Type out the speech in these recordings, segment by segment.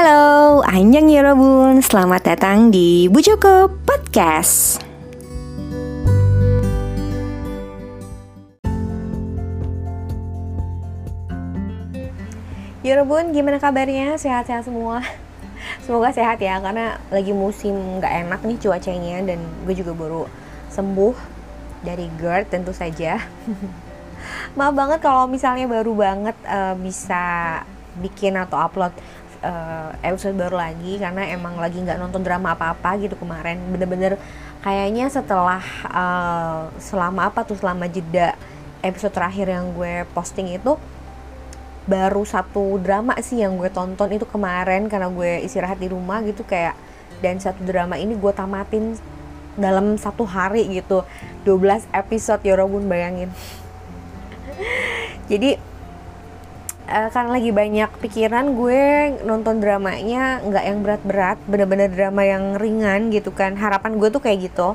Halo, Anjang Yorobun, selamat datang di Bu Joko Podcast. Yorobun, gimana kabarnya? Sehat-sehat semua? Semoga sehat ya, karena lagi musim nggak enak nih cuacanya dan gue juga baru sembuh dari GERD tentu saja. Maaf banget kalau misalnya baru banget uh, bisa bikin atau upload uh, episode baru lagi karena emang lagi nggak nonton drama apa-apa gitu kemarin. Bener-bener kayaknya setelah uh, selama apa tuh selama jeda episode terakhir yang gue posting itu baru satu drama sih yang gue tonton itu kemarin karena gue istirahat di rumah gitu kayak dan satu drama ini gue tamatin dalam satu hari gitu. 12 episode ya Robun bayangin. Jadi uh, karena lagi banyak pikiran gue nonton dramanya nggak yang berat-berat bener-bener drama yang ringan gitu kan. Harapan gue tuh kayak gitu.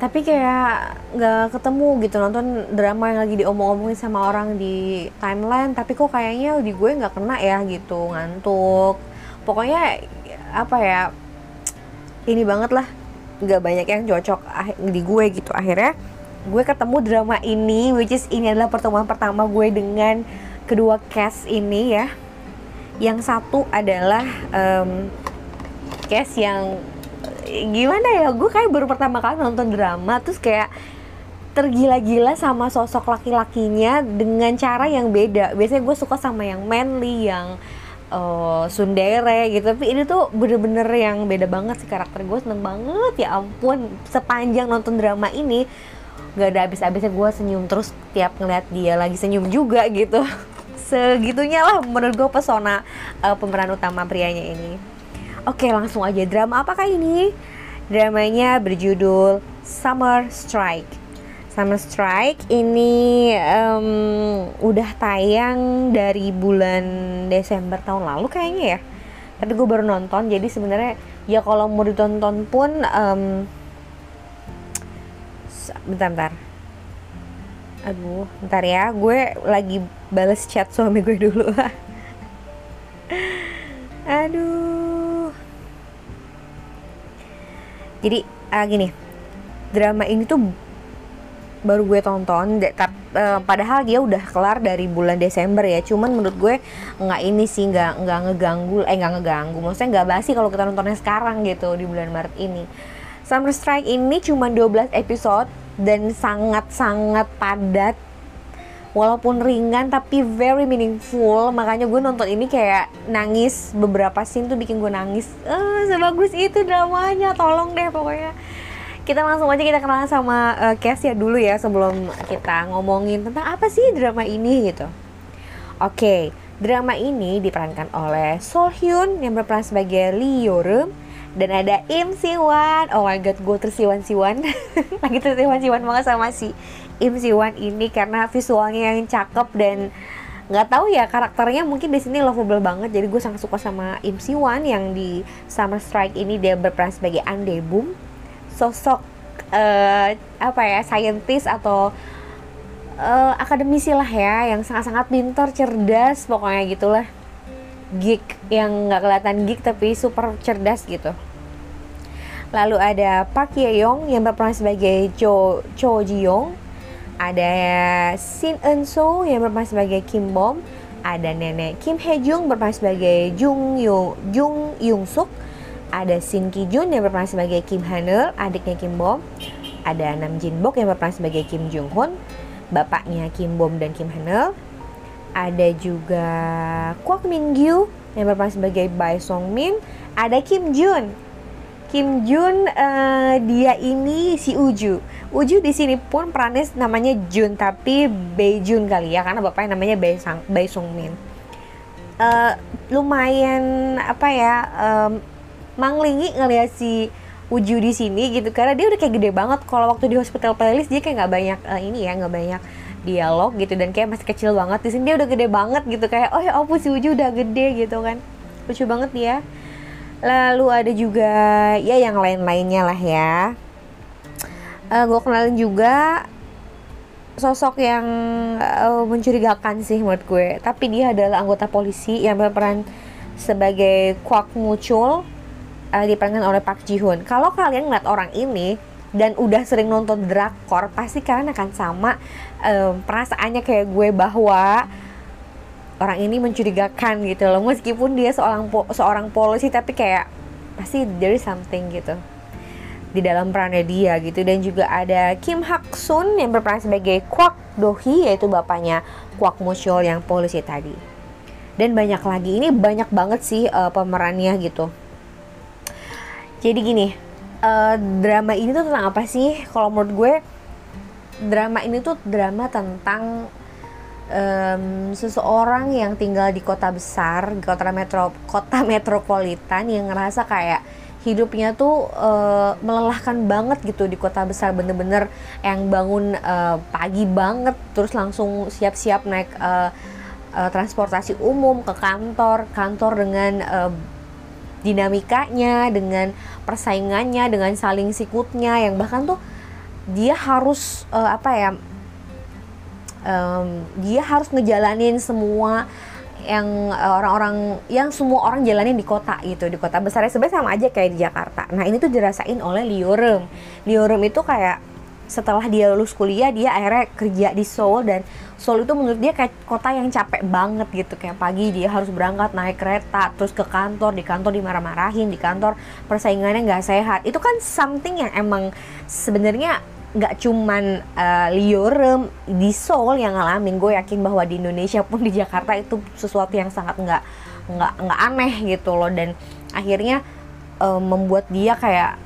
Tapi kayak nggak ketemu gitu nonton drama yang lagi diomong-omongin sama orang di timeline tapi kok kayaknya di gue nggak kena ya gitu ngantuk. Pokoknya apa ya ini banget lah. Nggak banyak yang cocok di gue gitu. Akhirnya gue ketemu drama ini which is ini adalah pertemuan pertama gue dengan kedua cast ini ya. Yang satu adalah um, cast yang gimana ya gue kayak baru pertama kali nonton drama terus kayak tergila-gila sama sosok laki-lakinya dengan cara yang beda. Biasanya gue suka sama yang manly yang uh, sundere gitu. Tapi ini tuh bener-bener yang beda banget sih karakter gue seneng banget. Ya ampun sepanjang nonton drama ini gak ada habis-habisnya gue senyum terus tiap ngeliat dia lagi senyum juga gitu segitunya lah menurut gue pesona uh, pemeran utama prianya ini. Oke langsung aja drama apakah ini? Dramanya berjudul Summer Strike. Summer Strike ini um, udah tayang dari bulan Desember tahun lalu kayaknya ya. Tapi gue baru nonton jadi sebenarnya ya kalau mau ditonton pun um, bentar-bentar aduh bentar ya gue lagi balas chat suami gue dulu. Aduh. Jadi uh, gini. Drama ini tuh baru gue tonton uh, padahal dia udah kelar dari bulan Desember ya. Cuman menurut gue nggak ini sih nggak nggak ngeganggu eh nggak ngeganggu. Maksudnya nggak basi kalau kita nontonnya sekarang gitu di bulan Maret ini. Summer Strike ini cuma 12 episode dan sangat-sangat padat walaupun ringan tapi very meaningful. Makanya gue nonton ini kayak nangis beberapa scene tuh bikin gue nangis. Eh sebagus itu dramanya tolong deh pokoknya. Kita langsung aja kita kenalan sama uh, ya dulu ya sebelum kita ngomongin tentang apa sih drama ini gitu. Oke okay, drama ini diperankan oleh Sol Hyun yang berperan sebagai Lee Yoreum dan ada Im Siwan oh my god gue tersiwan-siwan. Lagi tersiwan-siwan banget sama si Im Siwan ini karena visualnya yang cakep dan nggak tahu ya karakternya mungkin di sini lovable banget jadi gue sangat suka sama Im Siwan yang di Summer Strike ini dia berperan sebagai Ande Boom sosok uh, apa ya scientist atau uh, akademisi lah ya yang sangat-sangat pintar cerdas pokoknya gitulah geek yang nggak kelihatan geek tapi super cerdas gitu. Lalu ada Park Ye Young yang berperan sebagai Cho Cho Ji Young. Ada Shin Eun Soo yang berperan sebagai Kim Bom. Ada nenek Kim Hye Jung berperan sebagai Jung Yo Jung Yung Suk. Ada Shin Ki Jun yang berperan sebagai Kim Hanul, adiknya Kim Bom. Ada Nam Jin Bok yang berperan sebagai Kim Jung Hoon, bapaknya Kim Bom dan Kim Hanul ada juga Kwak Min Gyu yang berperan sebagai Bae Song Min ada Kim Jun Kim Jun uh, dia ini si Uju. Uju di sini pun perannya namanya Jun tapi Bae Jun kali ya karena bapaknya namanya Bae, Sang, Bae Song Min. Uh, lumayan apa ya um, manglingi ngeliat si Uju di sini gitu karena dia udah kayak gede banget. Kalau waktu di hospital playlist dia kayak nggak banyak uh, ini ya nggak banyak dialog gitu dan kayak masih kecil banget. Di sini dia udah gede banget gitu kayak oh ya ampun si Uju udah gede gitu kan. Lucu banget dia lalu ada juga ya yang lain-lainnya lah ya uh, eh, gue kenalin juga sosok yang uh, mencurigakan sih menurut gue tapi dia adalah anggota polisi yang berperan sebagai Kwak Muchul uh, diperankan oleh Park Ji Hoon. Kalau kalian ngeliat orang ini dan udah sering nonton drakor, pasti kalian akan sama um, perasaannya kayak gue bahwa orang ini mencurigakan gitu loh. Meskipun dia seorang po seorang polisi tapi kayak pasti there is something gitu di dalam perannya dia gitu. Dan juga ada Kim Hak Sun yang berperan sebagai Kwak Dohi yaitu bapaknya Kwak Muchul yang polisi tadi. Dan banyak lagi. Ini banyak banget sih uh, pemerannya gitu. Jadi gini uh, drama ini tuh tentang apa sih? Kalau menurut gue drama ini tuh drama tentang um, seseorang yang tinggal di kota besar di kota metro kota metropolitan yang ngerasa kayak hidupnya tuh uh, melelahkan banget gitu di kota besar bener-bener yang bangun uh, pagi banget terus langsung siap-siap naik uh, uh, transportasi umum ke kantor, kantor dengan uh, dinamikanya, dengan persaingannya, dengan saling sikutnya yang bahkan tuh dia harus uh, apa ya? Um, dia harus ngejalanin semua yang orang-orang yang semua orang jalanin di kota gitu di kota besarnya sebenarnya sama aja kayak di Jakarta. Nah ini tuh dirasain oleh Liorem. Liorem itu kayak setelah dia lulus kuliah dia akhirnya kerja di Seoul dan Seoul itu menurut dia kayak kota yang capek banget gitu kayak pagi dia harus berangkat naik kereta terus ke kantor di kantor dimarah-marahin di kantor persaingannya nggak sehat itu kan something yang emang sebenarnya nggak cuman uh, Liorem di Seoul yang ngalamin gue yakin bahwa di Indonesia pun di Jakarta itu sesuatu yang sangat nggak nggak nggak aneh gitu loh. Dan akhirnya uh, membuat dia kayak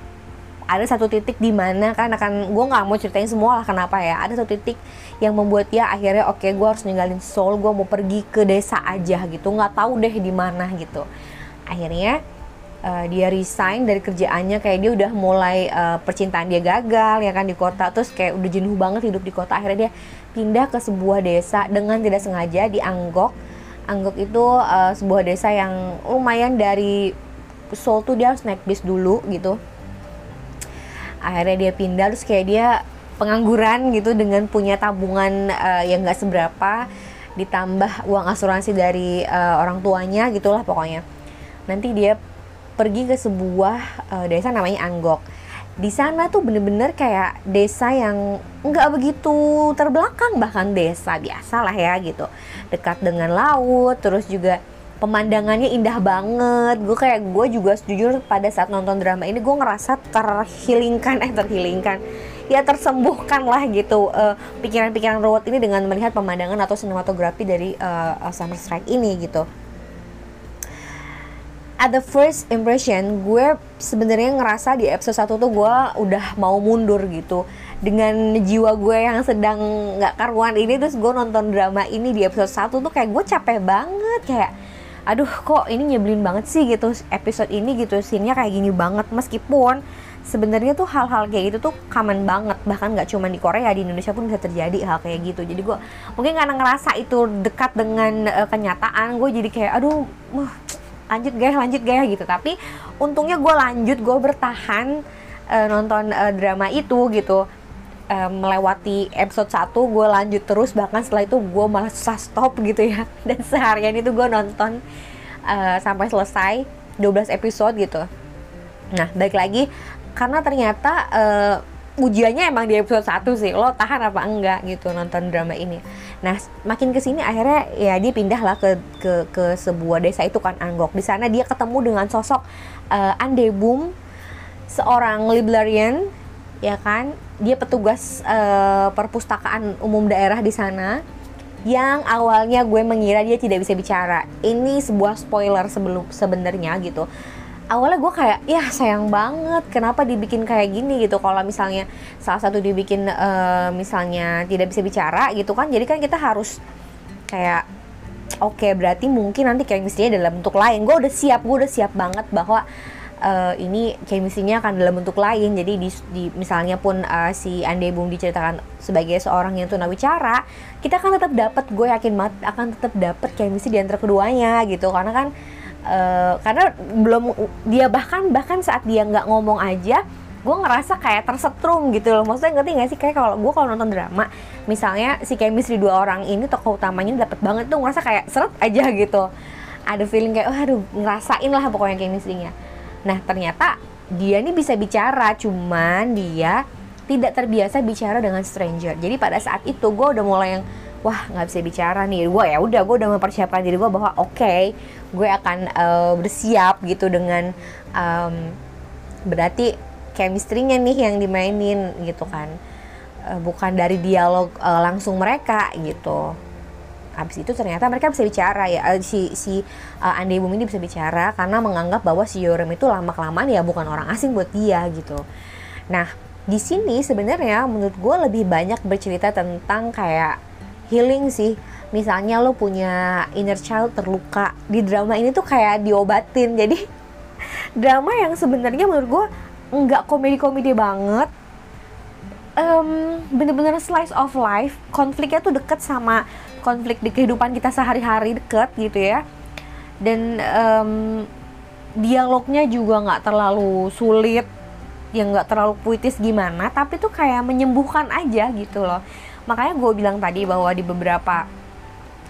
ada satu titik di mana kan akan gue nggak mau ceritain semua lah kenapa ya ada satu titik yang membuat dia akhirnya oke okay, gue harus ninggalin Seoul gue mau pergi ke desa aja gitu. Nggak tahu deh di mana gitu. Akhirnya uh, dia resign dari kerjaannya kayak dia udah mulai uh, percintaan dia gagal ya kan di kota terus kayak udah jenuh banget hidup di kota. Akhirnya dia pindah ke sebuah desa dengan tidak sengaja di Anggok. Anggok itu uh, sebuah desa yang lumayan dari Seoul tuh dia harus naik bis dulu gitu. Akhirnya dia pindah terus kayak dia pengangguran gitu dengan punya tabungan uh, yang gak seberapa ditambah uang asuransi dari uh, orang tuanya gitulah pokoknya. Nanti dia pergi ke sebuah uh, desa namanya Anggok. Di sana tuh bener-bener kayak desa yang nggak begitu terbelakang bahkan desa biasa lah ya gitu. Dekat dengan laut terus juga pemandangannya indah banget. Gue kayak gue juga jujur pada saat nonton drama ini gue ngerasa terhilingkan eh terhilingkan. Ya tersembuhkan lah gitu eh, pikiran-pikiran ruwet ini dengan melihat pemandangan atau sinematografi dari uh, Summer Strike ini gitu at the first impression gue sebenarnya ngerasa di episode 1 tuh gue udah mau mundur gitu. Dengan jiwa gue yang sedang nggak karuan ini terus gue nonton drama ini di episode 1 tuh kayak gue capek banget. Kayak aduh kok ini nyebelin banget sih gitu episode ini gitu scene-nya kayak gini banget. Meskipun sebenarnya tuh hal-hal kayak gitu tuh common banget bahkan nggak cuma di Korea di Indonesia pun bisa terjadi hal kayak gitu. Jadi gue mungkin karena ngerasa itu dekat dengan uh, kenyataan gue jadi kayak aduh uh, lanjut guys lanjut guys gitu. Tapi untungnya gue lanjut gue bertahan uh, nonton uh, drama itu gitu. Melewati episode 1 gue lanjut terus. Bahkan setelah itu gue malah susah stop gitu ya. Dan seharian itu gue nonton uh, sampai selesai 12 episode gitu. Nah balik lagi. Karena ternyata uh, ujiannya emang di episode 1 sih lo tahan apa enggak gitu nonton drama ini nah makin ke sini akhirnya ya dia pindah lah ke ke ke sebuah desa itu kan Anggok di sana dia ketemu dengan sosok uh, Andebum seorang librarian ya kan dia petugas uh, perpustakaan umum daerah di sana yang awalnya gue mengira dia tidak bisa bicara. Ini sebuah spoiler sebelum sebenarnya gitu. Awalnya gue kayak, ya sayang banget, kenapa dibikin kayak gini gitu. Kalau misalnya salah satu dibikin uh, misalnya tidak bisa bicara gitu kan, jadi kan kita harus kayak, oke okay, berarti mungkin nanti kayak misalnya dalam bentuk lain. Gue udah siap, gue udah siap banget bahwa uh, ini chemistry-nya akan dalam bentuk lain. Jadi di, di misalnya pun uh, si Ande Bung diceritakan sebagai seorang yang tunawicara, kita akan tetap dapat gue yakin banget akan tetap dapat chemistry di antara keduanya gitu. Karena kan uh, karena belum dia bahkan bahkan saat dia nggak ngomong aja gue ngerasa kayak tersetrum gitu loh. Maksudnya ngerti gak sih? Kayak kalau gue kalau nonton drama misalnya si chemistry dua orang ini tokoh utamanya dapat banget tuh ngerasa kayak seret aja gitu. Ada feeling kayak oh aduh ngerasain lah pokoknya chemistry-nya. Nah ternyata dia nih bisa bicara cuman dia tidak terbiasa bicara dengan stranger. Jadi pada saat itu gue udah mulai yang wah nggak bisa bicara nih. Gue ya udah gue udah mempersiapkan diri gue bahwa oke okay, gue akan uh, bersiap gitu dengan um, berarti chemistry-nya nih yang dimainin gitu kan. Uh, bukan dari dialog uh, langsung mereka gitu. Habis itu ternyata mereka bisa bicara ya si si uh, Ande Bumi ini bisa bicara karena menganggap bahwa si Yorem itu lama kelamaan ya bukan orang asing buat dia gitu. Nah di sini sebenarnya menurut gue lebih banyak bercerita tentang kayak healing sih. Misalnya lo punya inner child terluka di drama ini tuh kayak diobatin. Jadi drama yang sebenarnya menurut gue nggak komedi-komedi banget. Um, bener-bener slice of life. Konfliknya tuh deket sama konflik di kehidupan kita sehari-hari deket gitu ya. Dan um, dialognya juga nggak terlalu sulit yang nggak terlalu puitis gimana tapi tuh kayak menyembuhkan aja gitu loh makanya gue bilang tadi bahwa di beberapa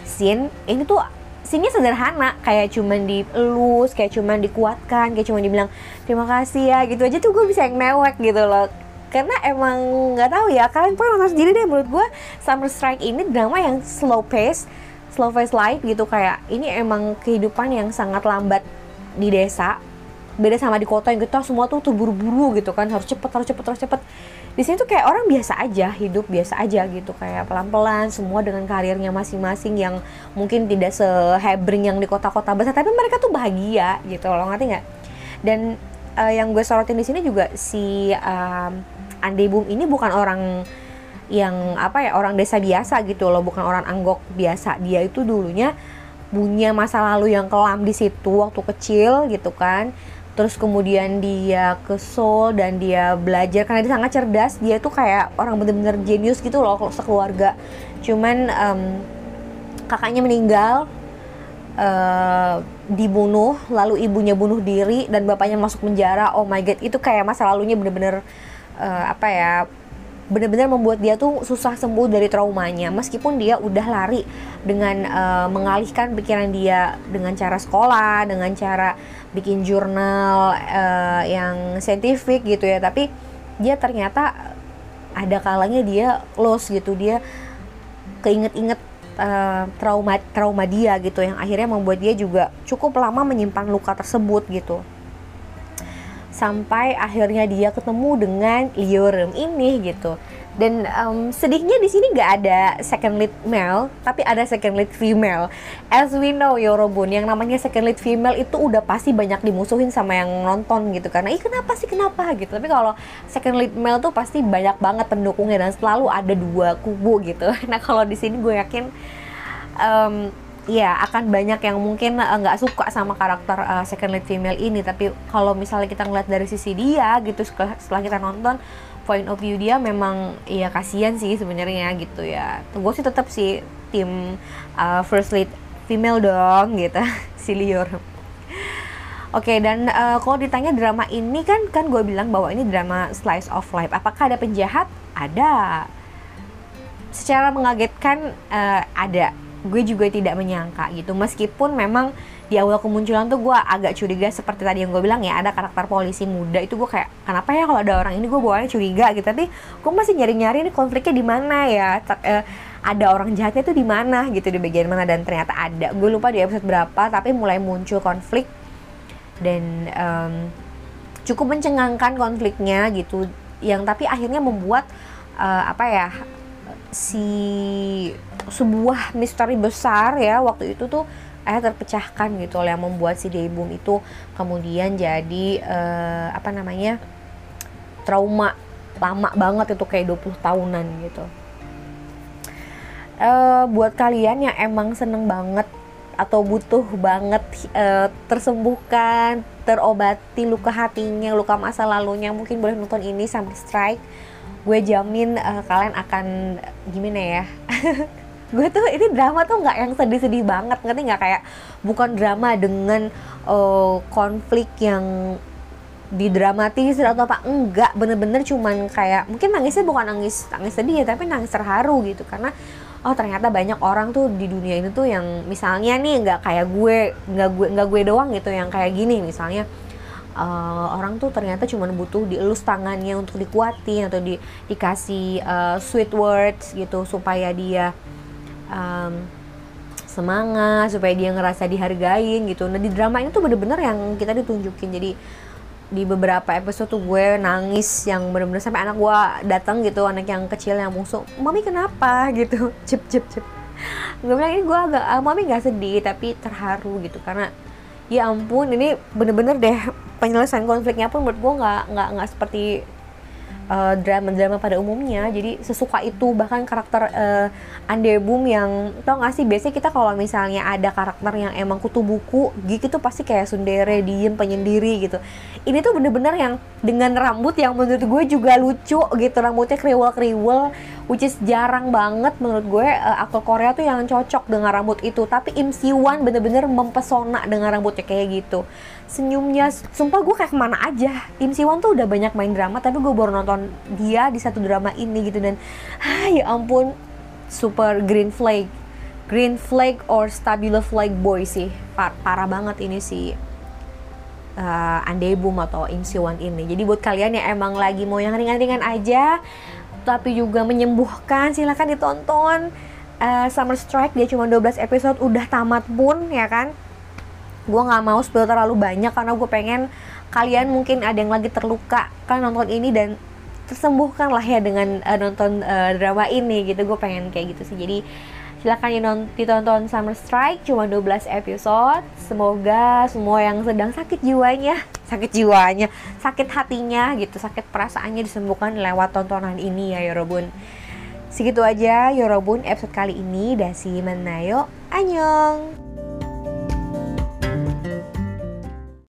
scene ini tuh scene sederhana. Kayak cuman dielus kayak cuman dikuatkan kayak cuman dibilang terima kasih ya gitu aja tuh gue bisa yang mewek gitu loh. Karena emang nggak tahu ya kalian pun nonton sendiri deh. Menurut gue Summer Strike ini drama yang slow pace slow pace life gitu. Kayak ini emang kehidupan yang sangat lambat di desa. Beda sama di kota yang kita semua tuh terburu-buru gitu kan. Harus cepet harus cepet harus cepet di sini tuh kayak orang biasa aja hidup biasa aja gitu. Kayak pelan-pelan semua dengan karirnya masing-masing yang mungkin tidak sehebring yang di kota-kota besar tapi mereka tuh bahagia gitu loh ngerti nggak? Dan uh, yang gue sorotin di sini juga si um, Ande Boom ini bukan orang yang apa ya orang desa biasa gitu loh bukan orang anggok biasa. Dia itu dulunya punya masa lalu yang kelam di situ waktu kecil gitu kan terus kemudian dia ke Seoul dan dia belajar karena dia sangat cerdas. Dia tuh kayak orang bener-bener jenius gitu loh sekeluarga. Cuman um, kakaknya meninggal uh, dibunuh lalu ibunya bunuh diri dan bapaknya masuk penjara. Oh my god itu kayak masa lalunya bener-bener uh, apa ya benar-benar membuat dia tuh susah sembuh dari traumanya. Meskipun dia udah lari dengan uh, mengalihkan pikiran dia dengan cara sekolah dengan cara bikin jurnal uh, yang saintifik gitu ya. Tapi dia ternyata ada kalanya dia lost gitu. Dia keinget-inget uh, trauma trauma dia gitu yang akhirnya membuat dia juga cukup lama menyimpan luka tersebut gitu sampai akhirnya dia ketemu dengan Liorem ini gitu. Dan um, sedihnya di sini nggak ada second lead male tapi ada second lead female. As we know Yorobun yang namanya second lead female itu udah pasti banyak dimusuhin sama yang nonton gitu. Karena ih kenapa sih kenapa? gitu. Tapi kalau second lead male tuh pasti banyak banget pendukungnya dan selalu ada dua kubu gitu. Nah kalau di sini gue yakin um, ya akan banyak yang mungkin eh, nggak uh, suka sama karakter uh, second lead female ini tapi kalau misalnya kita ngeliat dari sisi dia gitu setelah, setelah kita nonton point of view dia memang ya kasihan sih sebenarnya gitu ya gue sih tetap sih tim uh, first lead female dong gitu si Lior Oke okay, dan uh, kalau ditanya drama ini kan kan gue bilang bahwa ini drama slice of life. Apakah ada penjahat? Ada. Secara mengagetkan uh, ada gue juga tidak menyangka gitu. Meskipun memang di awal kemunculan tuh gue agak curiga seperti tadi yang gue bilang ya ada karakter polisi muda itu gue kayak kenapa ya kalau ada orang ini gue bawanya curiga gitu. Tapi gue masih nyari-nyari ini konfliknya di mana ya uh, ada orang jahatnya tuh di mana gitu di bagian mana. Dan ternyata ada. Gue lupa di episode berapa tapi mulai muncul konflik dan um, cukup mencengangkan konfliknya gitu. Yang tapi akhirnya membuat uh, apa ya si sebuah misteri besar ya waktu itu tuh ayah terpecahkan gitu oleh yang membuat si Debum itu kemudian jadi uh, apa namanya trauma lama banget itu kayak 20 tahunan gitu. Uh, buat kalian yang emang seneng banget atau butuh banget uh, tersembuhkan terobati luka hatinya luka masa lalunya mungkin boleh nonton ini sampai strike gue jamin uh, kalian akan gimana ya? Gue tuh ini drama tuh nggak yang sedih-sedih banget ngerti nggak? Kayak bukan drama dengan uh, konflik yang didramatis atau apa enggak. Bener-bener cuman kayak mungkin nangisnya bukan nangis nangis sedih ya tapi nangis terharu gitu. Karena oh ternyata banyak orang tuh di dunia ini tuh yang misalnya nih nggak kayak gue nggak gue nggak gue doang gitu yang kayak gini. Misalnya uh, orang tuh ternyata cuma butuh dielus tangannya untuk dikuatin atau di, dikasih uh, sweet words gitu supaya dia um, semangat supaya dia ngerasa dihargain gitu. Nah di drama ini tuh bener-bener yang kita ditunjukin. Jadi di beberapa episode tuh gue nangis yang bener-bener sampai anak gue datang gitu anak yang kecil yang musuh mami kenapa? gitu. Cep cep cep gue bilang ini gue agak ah, mami nggak sedih tapi terharu gitu. Karena ya ampun ini bener-bener deh penyelesaian konfliknya pun menurut gue nggak nggak nggak seperti eh, drama-drama pada umumnya. Jadi sesuka itu bahkan karakter uh, Andebum yang tau gak sih biasanya kita kalau misalnya ada karakter yang emang kutu buku gitu pasti kayak sundere diem penyendiri gitu. Ini tuh bener-bener yang dengan rambut yang menurut gue juga lucu gitu rambutnya kriwel-kriwel which is jarang banget menurut gue uh, aktor Korea tuh yang cocok dengan rambut itu. Tapi Im Siwan bener-bener mempesona dengan rambutnya kayak gitu. Senyumnya sumpah gue kayak ke mana aja. Im Siwan tuh udah banyak main drama tapi gue baru nonton dia di satu drama ini gitu. Dan ah ya ampun super green flag. Green flag or stabilo flag boy sih. Par parah banget ini sih uh, Andebum atau Insiwan ini. Jadi buat kalian yang emang lagi mau yang ringan-ringan aja tapi juga menyembuhkan. Silahkan ditonton uh, Summer Strike dia cuma 12 episode udah tamat pun ya kan? Gue nggak mau spill terlalu banyak karena gue pengen kalian mungkin ada yang lagi terluka kan nonton ini dan tersembuhkan lah ya dengan uh, nonton uh, drama ini gitu. Gue pengen kayak gitu sih. Jadi silahkan ditonton Summer Strike cuma 12 episode. Semoga semua yang sedang sakit jiwanya sakit jiwanya sakit hatinya gitu sakit perasaannya disembuhkan lewat tontonan ini ya Yorobun segitu aja Yorobun episode kali ini. Dasi menayo anyong